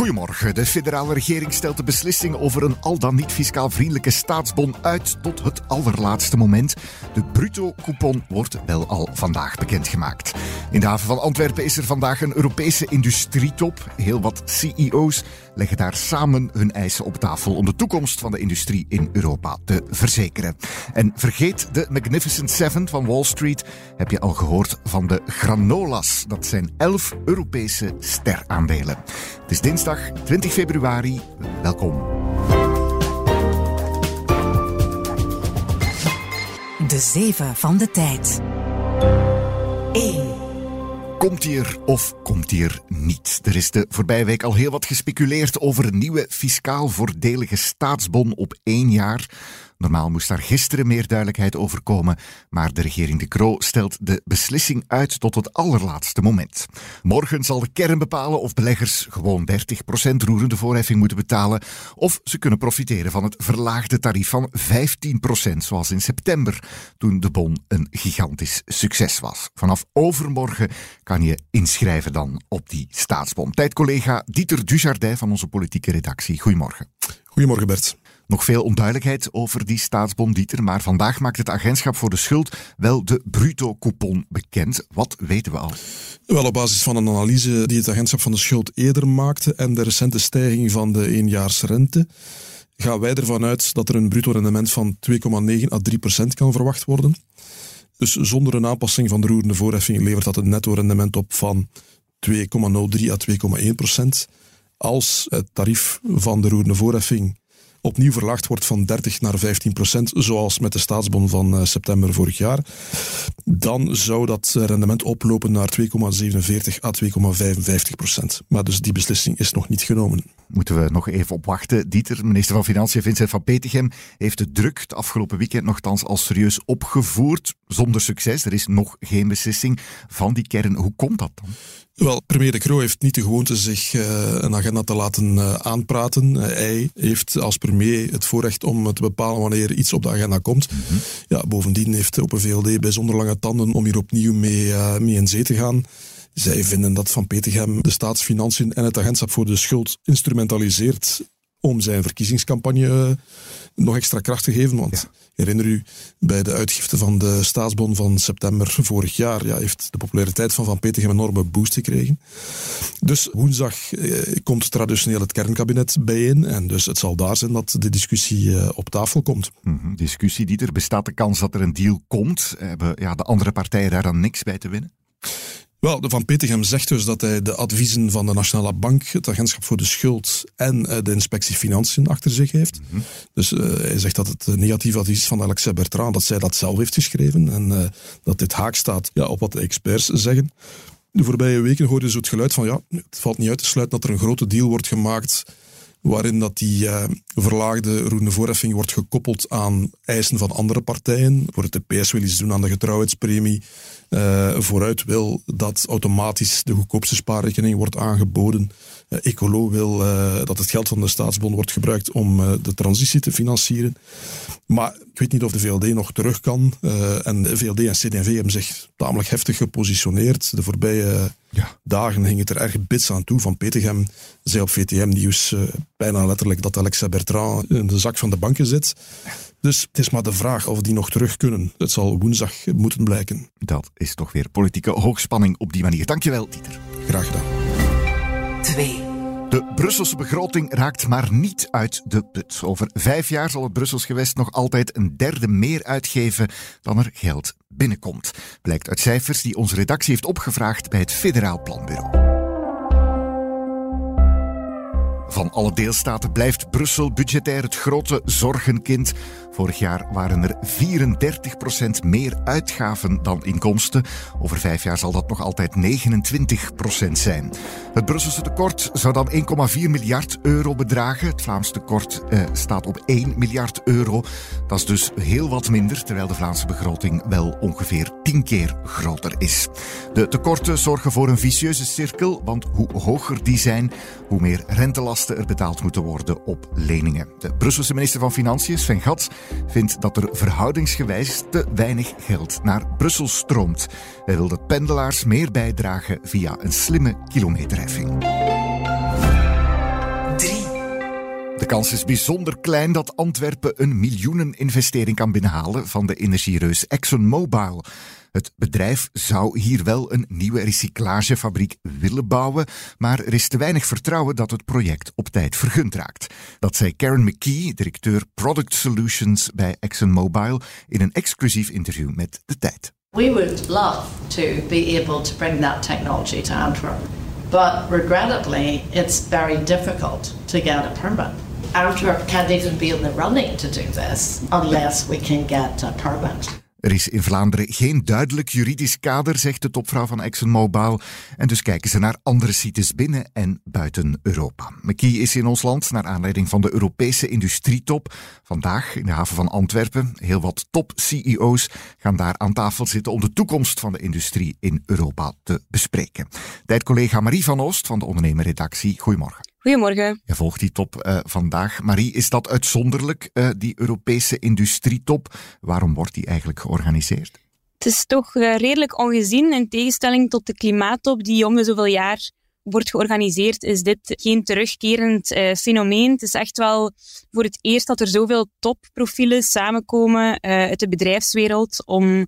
Goedemorgen. De federale regering stelt de beslissing over een al dan niet fiscaal vriendelijke staatsbon uit tot het allerlaatste moment. De bruto-coupon wordt wel al vandaag bekendgemaakt. In de haven van Antwerpen is er vandaag een Europese industrietop. Heel wat CEO's leggen daar samen hun eisen op tafel om de toekomst van de industrie in Europa te verzekeren. En vergeet de Magnificent Seven van Wall Street. Heb je al gehoord van de granolas? Dat zijn elf Europese steraandelen. Het is dinsdag 20 februari. Welkom. De zeven van de tijd. 1. Komt hij er of komt hij er niet? Er is de voorbije week al heel wat gespeculeerd over een nieuwe fiscaal voordelige staatsbon op één jaar. Normaal moest daar gisteren meer duidelijkheid over komen, maar de regering De Croo stelt de beslissing uit tot het allerlaatste moment. Morgen zal de kern bepalen of beleggers gewoon 30% roerende voorheffing moeten betalen, of ze kunnen profiteren van het verlaagde tarief van 15%, zoals in september, toen de bon een gigantisch succes was. Vanaf overmorgen kan je inschrijven dan op die staatsbon. Tijdcollega Dieter Dujardin van onze politieke redactie. Goedemorgen. Goedemorgen Bert. Nog veel onduidelijkheid over die staatsbon, Dieter, maar vandaag maakt het agentschap voor de schuld wel de bruto-coupon bekend. Wat weten we al? Wel, op basis van een analyse die het agentschap van de schuld eerder maakte en de recente stijging van de eenjaarsrente, gaan wij ervan uit dat er een bruto rendement van 2,9 à 3 procent kan verwacht worden. Dus zonder een aanpassing van de roerende voorheffing levert dat een netto rendement op van 2,03 à 2,1 procent. Als het tarief van de roerende voorheffing opnieuw verlaagd wordt van 30 naar 15 procent, zoals met de staatsbon van uh, september vorig jaar, dan zou dat rendement oplopen naar 2,47 à 2,55 procent. Maar dus die beslissing is nog niet genomen. Moeten we nog even op wachten. Dieter, minister van Financiën Vincent van Petegem, heeft de druk het afgelopen weekend nogthans al serieus opgevoerd. Zonder succes. Er is nog geen beslissing van die kern. Hoe komt dat dan? Wel, premier De Croo heeft niet de gewoonte zich uh, een agenda te laten uh, aanpraten. Uh, hij heeft als premier het voorrecht om te bepalen wanneer iets op de agenda komt. Ja, bovendien heeft Open VLD bijzonder lange tanden om hier opnieuw mee, mee in zee te gaan. Zij vinden dat Van Petegem de staatsfinanciën en het agentschap voor de schuld instrumentaliseert om zijn verkiezingscampagne nog extra kracht te geven. Want ja. Herinner u, bij de uitgifte van de staatsbon van september vorig jaar ja, heeft de populariteit van Van Petegem een enorme boost gekregen. Dus woensdag eh, komt traditioneel het kernkabinet bijeen. En dus het zal daar zijn dat de discussie eh, op tafel komt. Mm. Discussie, die er bestaat de kans dat er een deal komt. Hebben ja, de andere partijen daar dan niks bij te winnen? Wel, de Van Petegem zegt dus dat hij de adviezen van de Nationale Bank, het Agentschap voor de Schuld en de Inspectie Financiën achter zich heeft. Mm -hmm. Dus uh, hij zegt dat het negatief advies is van Alexia Bertrand, dat zij dat zelf heeft geschreven en uh, dat dit haak staat ja, op wat de experts zeggen. De voorbije weken hoorde je zo het geluid van ja, het valt niet uit te sluiten dat er een grote deal wordt gemaakt waarin dat die uh, verlaagde roerende voorheffing wordt gekoppeld aan eisen van andere partijen. Voor het de PS wil iets doen aan de getrouwheidspremie. Uh, vooruit wil dat automatisch de goedkoopste spaarrekening wordt aangeboden. Uh, Ecolo wil dat het geld van de staatsbond wordt gebruikt om de transitie te financieren. Maar ik weet niet of de VLD nog terug kan. en de VLD en CD&V hebben zich tamelijk heftig gepositioneerd. De voorbije ja. dagen ging het er erg bits aan toe. Van Petegem zei op VTM-nieuws bijna letterlijk dat Alexa Bertrand in de zak van de banken zit. Dus het is maar de vraag of die nog terug kunnen. Het zal woensdag moeten blijken. Dat is toch weer politieke hoogspanning op die manier. Dankjewel, Dieter. Graag gedaan. 2. De Brusselse begroting raakt maar niet uit de put. Over vijf jaar zal het Brussels gewest nog altijd een derde meer uitgeven dan er geld binnenkomt. Blijkt uit cijfers die onze redactie heeft opgevraagd bij het Federaal Planbureau. Van alle deelstaten blijft Brussel budgetair het grote zorgenkind. Vorig jaar waren er 34% meer uitgaven dan inkomsten. Over vijf jaar zal dat nog altijd 29% zijn. Het Brusselse tekort zou dan 1,4 miljard euro bedragen. Het Vlaams tekort eh, staat op 1 miljard euro. Dat is dus heel wat minder, terwijl de Vlaamse begroting wel ongeveer 10 keer groter is. De tekorten zorgen voor een vicieuze cirkel, want hoe hoger die zijn, hoe meer rentelasten er betaald moeten worden op leningen. De Brusselse minister van Financiën, Sven Gats, vindt dat er verhoudingsgewijs te weinig geld naar Brussel stroomt. Hij wil dat pendelaars meer bijdragen via een slimme kilometerheffing. De kans is bijzonder klein dat Antwerpen een miljoeneninvestering kan binnenhalen van de energiereus ExxonMobil. Het bedrijf zou hier wel een nieuwe recyclagefabriek willen bouwen, maar er is te weinig vertrouwen dat het project op tijd vergund raakt. Dat zei Karen McKee, directeur Product Solutions bij ExxonMobil, in een exclusief interview met De Tijd. We would love to be able to bring that technology to Antwerp, but regrettably, it's very difficult to get a permit. Antwerp can't even be in the running to do this unless we can get a permit. Er is in Vlaanderen geen duidelijk juridisch kader, zegt de topvrouw van ExxonMobil. En dus kijken ze naar andere sites binnen en buiten Europa. McKee is in ons land naar aanleiding van de Europese industrietop. Vandaag in de haven van Antwerpen. Heel wat top-CEO's gaan daar aan tafel zitten om de toekomst van de industrie in Europa te bespreken. Tijdcollega Marie van Oost van de ondernemerredactie. Goedemorgen. Goedemorgen. Je volgt die top uh, vandaag. Marie, is dat uitzonderlijk, uh, die Europese industrietop? Waarom wordt die eigenlijk georganiseerd? Het is toch uh, redelijk ongezien. In tegenstelling tot de klimaattop die om de zoveel jaar wordt georganiseerd, is dit geen terugkerend fenomeen. Het is echt wel voor het eerst dat er zoveel topprofielen samenkomen uit de bedrijfswereld om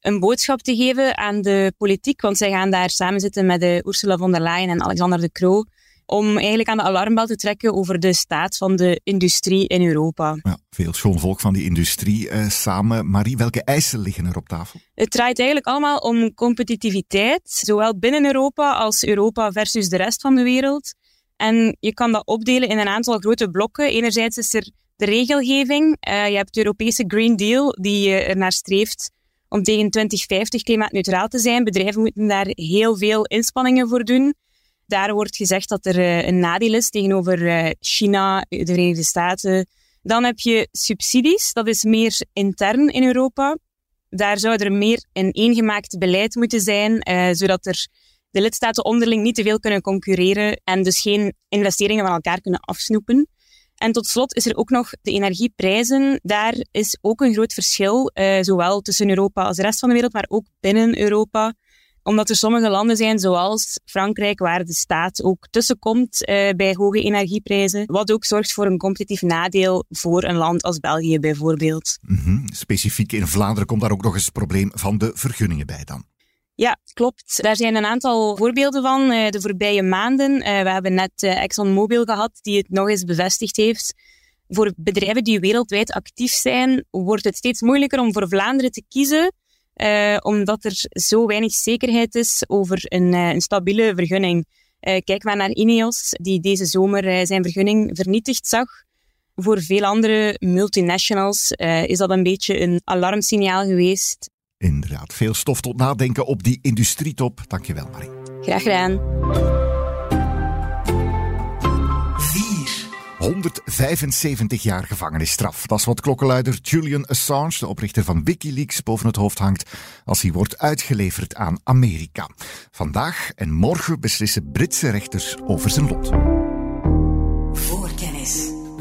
een boodschap te geven aan de politiek. Want zij gaan daar samen zitten met Ursula von der Leyen en Alexander de Croo om eigenlijk aan de alarmbel te trekken over de staat van de industrie in Europa. Ja, veel schoon volk van die industrie uh, samen. Marie, welke eisen liggen er op tafel? Het draait eigenlijk allemaal om competitiviteit, zowel binnen Europa als Europa versus de rest van de wereld. En je kan dat opdelen in een aantal grote blokken. Enerzijds is er de regelgeving. Uh, je hebt de Europese Green Deal, die uh, ernaar streeft om tegen 2050 klimaatneutraal te zijn. Bedrijven moeten daar heel veel inspanningen voor doen. Daar wordt gezegd dat er uh, een nadeel is tegenover uh, China, de Verenigde Staten. Dan heb je subsidies, dat is meer intern in Europa. Daar zou er meer een eengemaakt beleid moeten zijn, zodat er de lidstaten onderling niet te veel kunnen concurreren en dus geen investeringen van elkaar kunnen afsnoepen. En tot slot is er ook nog de energieprijzen. Daar is ook een groot verschil, zowel tussen Europa als de rest van de wereld, maar ook binnen Europa omdat er sommige landen zijn, zoals Frankrijk, waar de staat ook tussenkomt uh, bij hoge energieprijzen. Wat ook zorgt voor een competitief nadeel voor een land als België bijvoorbeeld. Mm -hmm. Specifiek in Vlaanderen komt daar ook nog eens het probleem van de vergunningen bij dan. Ja, klopt. Daar zijn een aantal voorbeelden van uh, de voorbije maanden. Uh, we hebben net ExxonMobil gehad, die het nog eens bevestigd heeft. Voor bedrijven die wereldwijd actief zijn, wordt het steeds moeilijker om voor Vlaanderen te kiezen uh, omdat er zo weinig zekerheid is over een, uh, een stabiele vergunning. Uh, kijk maar naar Ineos, die deze zomer zijn vergunning vernietigd zag. Voor veel andere multinationals is dat een beetje een alarmsignaal geweest. Inderdaad, veel stof tot nadenken op die industrietop. Dankjewel, Marie. Graag gedaan. 175 jaar gevangenisstraf. Dat is wat klokkenluider Julian Assange, de oprichter van Wikileaks, boven het hoofd hangt als hij wordt uitgeleverd aan Amerika. Vandaag en morgen beslissen Britse rechters over zijn lot.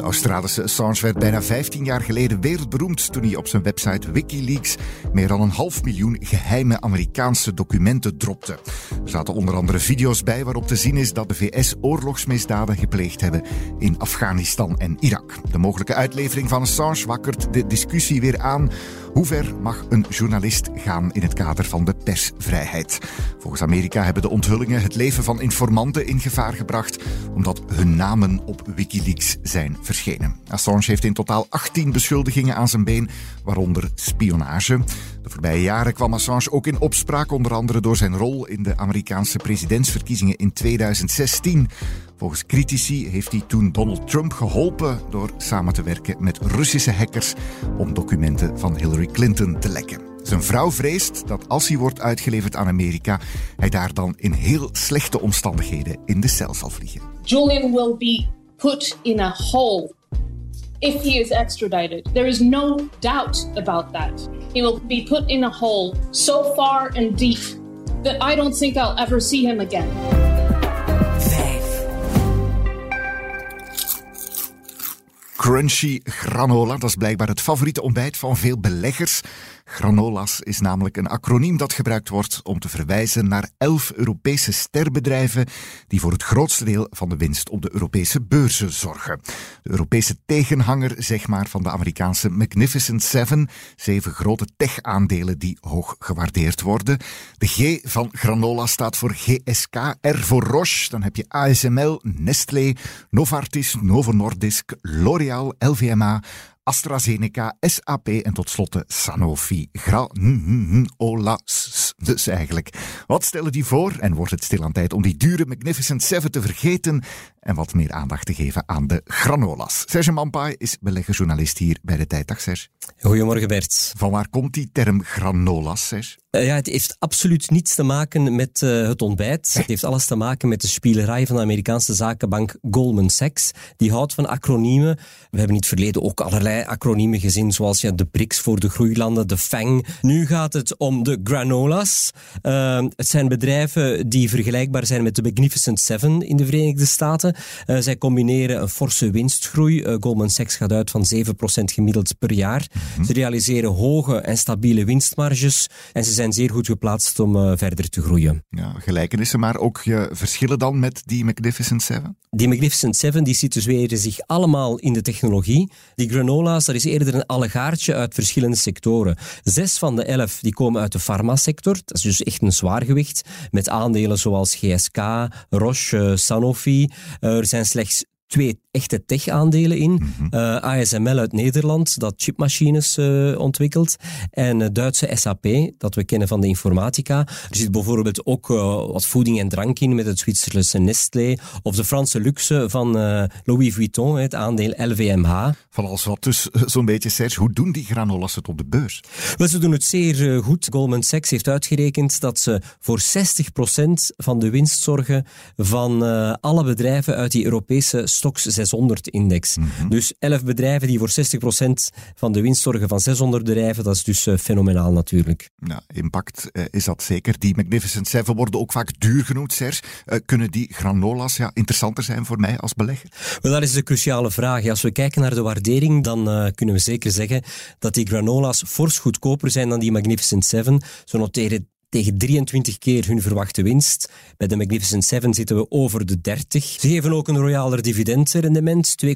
Australische Assange werd bijna 15 jaar geleden wereldberoemd toen hij op zijn website Wikileaks meer dan een half miljoen geheime Amerikaanse documenten dropte. Er zaten onder andere video's bij waarop te zien is dat de VS oorlogsmisdaden gepleegd hebben in Afghanistan en Irak. De mogelijke uitlevering van Assange wakkert de discussie weer aan hoe ver mag een journalist gaan in het kader van de persvrijheid? Volgens Amerika hebben de onthullingen het leven van informanten in gevaar gebracht, omdat hun namen op Wikileaks zijn verschenen. Assange heeft in totaal 18 beschuldigingen aan zijn been, waaronder spionage. De voorbije jaren kwam Assange ook in opspraak, onder andere door zijn rol in de Amerikaanse presidentsverkiezingen in 2016. Volgens critici heeft hij toen Donald Trump geholpen door samen te werken met Russische hackers om documenten van Hillary Clinton te lekken. Zijn vrouw vreest dat als hij wordt uitgeleverd aan Amerika, hij daar dan in heel slechte omstandigheden in de cel zal vliegen. Julian will be put in a hole if he is extradited. There is no doubt about that. He will be put in a hole so far and deep that I don't think I'll ever see him again. Crunchy granola, dat is blijkbaar het favoriete ontbijt van veel beleggers. Granolas is namelijk een acroniem dat gebruikt wordt om te verwijzen naar elf Europese sterbedrijven die voor het grootste deel van de winst op de Europese beurzen zorgen. De Europese tegenhanger, zeg maar, van de Amerikaanse Magnificent Seven. Zeven grote tech-aandelen die hoog gewaardeerd worden. De G van granola staat voor GSK, R voor Roche. Dan heb je ASML, Nestlé, Novartis, Novo Nordisk, L'Oréal, LVMH, AstraZeneca, SAP en tot slot Sanofi. Granola. Dus eigenlijk. Wat stellen die voor? En wordt het stil aan tijd om die dure Magnificent Seven te vergeten en wat meer aandacht te geven aan de granolas? Serge Mampai is beleggersjournalist hier bij de Tijddag, Serge. Goedemorgen Bert. Van waar komt die term granolas, Serge? Uh, ja, het heeft absoluut niets te maken met uh, het ontbijt. Het heeft alles te maken met de spielerij van de Amerikaanse zakenbank Goldman Sachs. Die houdt van acroniemen. We hebben in het verleden ook allerlei acroniemen gezien, zoals ja, de BRICS voor de groeilanden, de FANG. Nu gaat het om de granolas. Uh, het zijn bedrijven die vergelijkbaar zijn met de Magnificent Seven in de Verenigde Staten. Zij combineren een forse winstgroei. Goldman Sachs gaat uit van 7% gemiddeld per jaar. Mm -hmm. Ze realiseren hoge en stabiele winstmarges en ze zijn zeer goed geplaatst om uh, verder te groeien. Ja, gelijkenissen, maar ook je verschillen dan met die Magnificent Seven? Die Magnificent Seven die situeren zich allemaal in de technologie. Die granola's, dat is eerder een allegaartje uit verschillende sectoren. Zes van de elf die komen uit de farmasector. Dat is dus echt een zwaargewicht. Met aandelen zoals GSK, Roche, Sanofi. Er zijn slechts twee echte tech-aandelen in. Mm -hmm. uh, ASML uit Nederland, dat chipmachines uh, ontwikkelt. En uh, Duitse SAP, dat we kennen van de informatica. Er zit bijvoorbeeld ook wat voeding en drank in met het Zwitserse Nestlé. Of de Franse luxe van Louis Vuitton, het aandeel LVMH. Van alles wat dus zo'n beetje, Serge, hoe doen die granolas het op de beurs? Wel, ze doen het zeer goed. Goldman Sachs heeft uitgerekend dat ze voor 60% van de winst zorgen van alle bedrijven uit die Europese Stox 600-index. Mm -hmm. Dus 11 bedrijven die voor 60% van de winst zorgen van 600 bedrijven, dat is dus uh, fenomenaal natuurlijk. Ja, impact uh, is dat zeker. Die Magnificent Seven worden ook vaak duur genoemd, Serge. Uh, kunnen die granolas ja, interessanter zijn voor mij als belegger? Wel, dat is de cruciale vraag. Als we kijken naar de waardering, dan kunnen we zeker zeggen dat die granolas fors goedkoper zijn dan die Magnificent Seven. Zo noteren tegen 23 keer hun verwachte winst. Bij de Magnificent Seven zitten we over de 30. Ze geven ook een royaler dividendrendement, 2,5%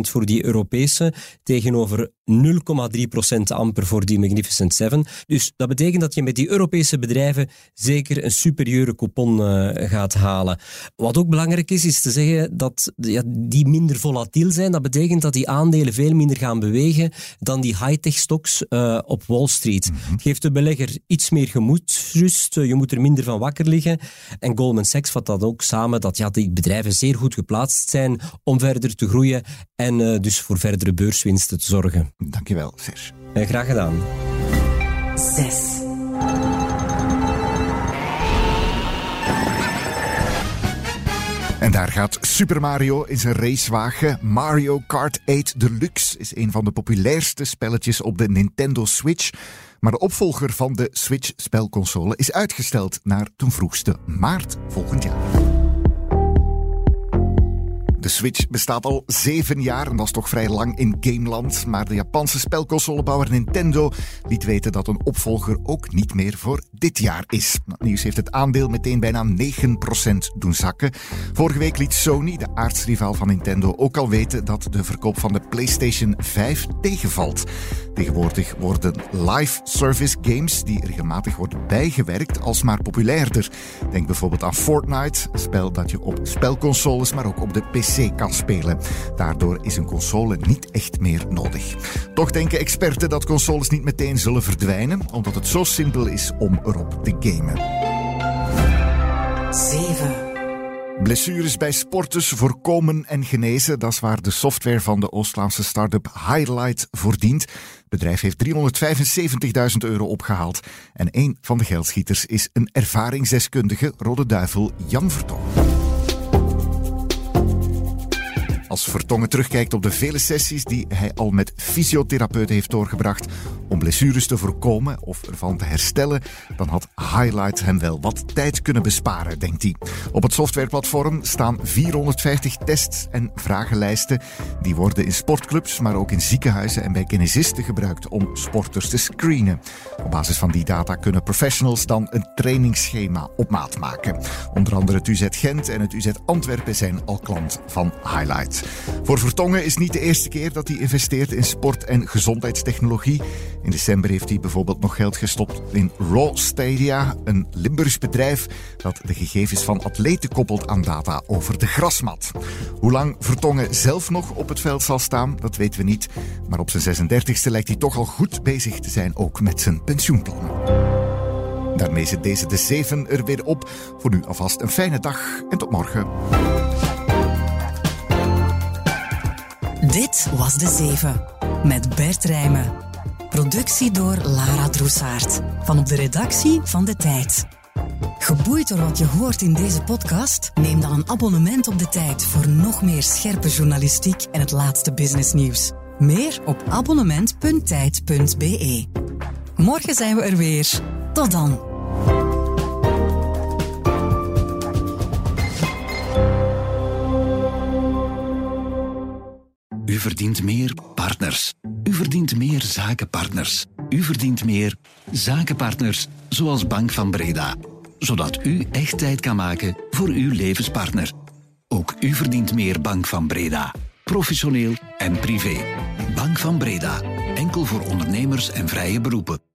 voor die Europese, tegenover 0,3% amper voor die Magnificent Seven. Dus dat betekent dat je met die Europese bedrijven zeker een superieure coupon uh, gaat halen. Wat ook belangrijk is, is te zeggen dat ja, die minder volatiel zijn. Dat betekent dat die aandelen veel minder gaan bewegen dan die high-tech stocks uh, op Wall Street. Het geeft de belegger iets meer gemoedsrust. Je moet er minder van wakker liggen. En Goldman Sachs vat dat ook samen, dat ja, die bedrijven zeer goed geplaatst zijn om verder te groeien en uh, dus voor verdere beurswinsten te zorgen. Dankjewel, Serge. Uh, graag gedaan. 6. En daar gaat Super Mario in zijn racewagen. Mario Kart 8 Deluxe is een van de populairste spelletjes op de Nintendo Switch. Maar de opvolger van de Switch-spelconsole is uitgesteld naar ten vroegste maart volgend jaar. De Switch bestaat al zeven jaar en is toch vrij lang in Gameland. Maar de Japanse spelconsolebouwer Nintendo liet weten dat een opvolger ook niet meer voor dit jaar is. Het nieuws heeft het aandeel meteen bijna 9% doen zakken. Vorige week liet Sony, de aardsrivaal van Nintendo, ook al weten dat de verkoop van de PlayStation 5 tegenvalt. Tegenwoordig worden live service games die regelmatig worden bijgewerkt alsmaar populairder. Denk bijvoorbeeld aan Fortnite, een spel dat je op spelconsoles, maar ook op de PC kan spelen. Daardoor is een console niet echt meer nodig. Toch denken experten dat consoles niet meteen zullen verdwijnen, omdat het zo simpel is om erop te gamen. 7. Blessures bij sporters voorkomen en genezen, dat is waar de software van de Oost-Vlaamse start-up Highlight voor dient. Bedrijf heeft 375.000 euro opgehaald. En een van de geldschieters is een ervaringsdeskundige, Rode Duivel Jan Vertong. Als Vertongen terugkijkt op de vele sessies die hij al met fysiotherapeuten heeft doorgebracht om blessures te voorkomen of ervan te herstellen, dan had Highlight hem wel wat tijd kunnen besparen, denkt hij. Op het softwareplatform staan 450 tests en vragenlijsten. Die worden in sportclubs, maar ook in ziekenhuizen en bij kinesisten gebruikt om sporters te screenen. Op basis van die data kunnen professionals dan een trainingsschema op maat maken. Onder andere het UZ Gent en het UZ Antwerpen zijn al klant van Voor Vertongen is niet de eerste keer dat hij investeert in sport- en gezondheidstechnologie. In december heeft hij bijvoorbeeld nog geld gestopt in Raw Stadia, een Limburgs bedrijf dat de gegevens van atleten koppelt aan data over de grasmat. Hoe lang Vertongen zelf nog op het veld zal staan, dat weten we niet. Maar op zijn 36e lijkt hij toch al goed bezig te zijn, ook met zijn pensioenplannen. Daarmee zit deze de 7 er weer op. Voor nu alvast een fijne dag en tot morgen. Dit was De Zeven met Bert Rijmen. Productie door Lara Droesaert van op de redactie van De Tijd. Geboeid door wat je hoort in deze podcast? Neem dan een abonnement op De Tijd voor nog meer scherpe journalistiek en het laatste businessnieuws. Meer op abonnement.tijd.be. Morgen zijn we er weer. Tot dan. U verdient meer partners. U verdient meer zakenpartners. U verdient meer zakenpartners, zoals Bank van Breda. Zodat u echt tijd kan maken voor uw levenspartner. Ook u verdient meer Bank van Breda. Professioneel en privé. Bank van Breda. Enkel voor ondernemers en vrije beroepen.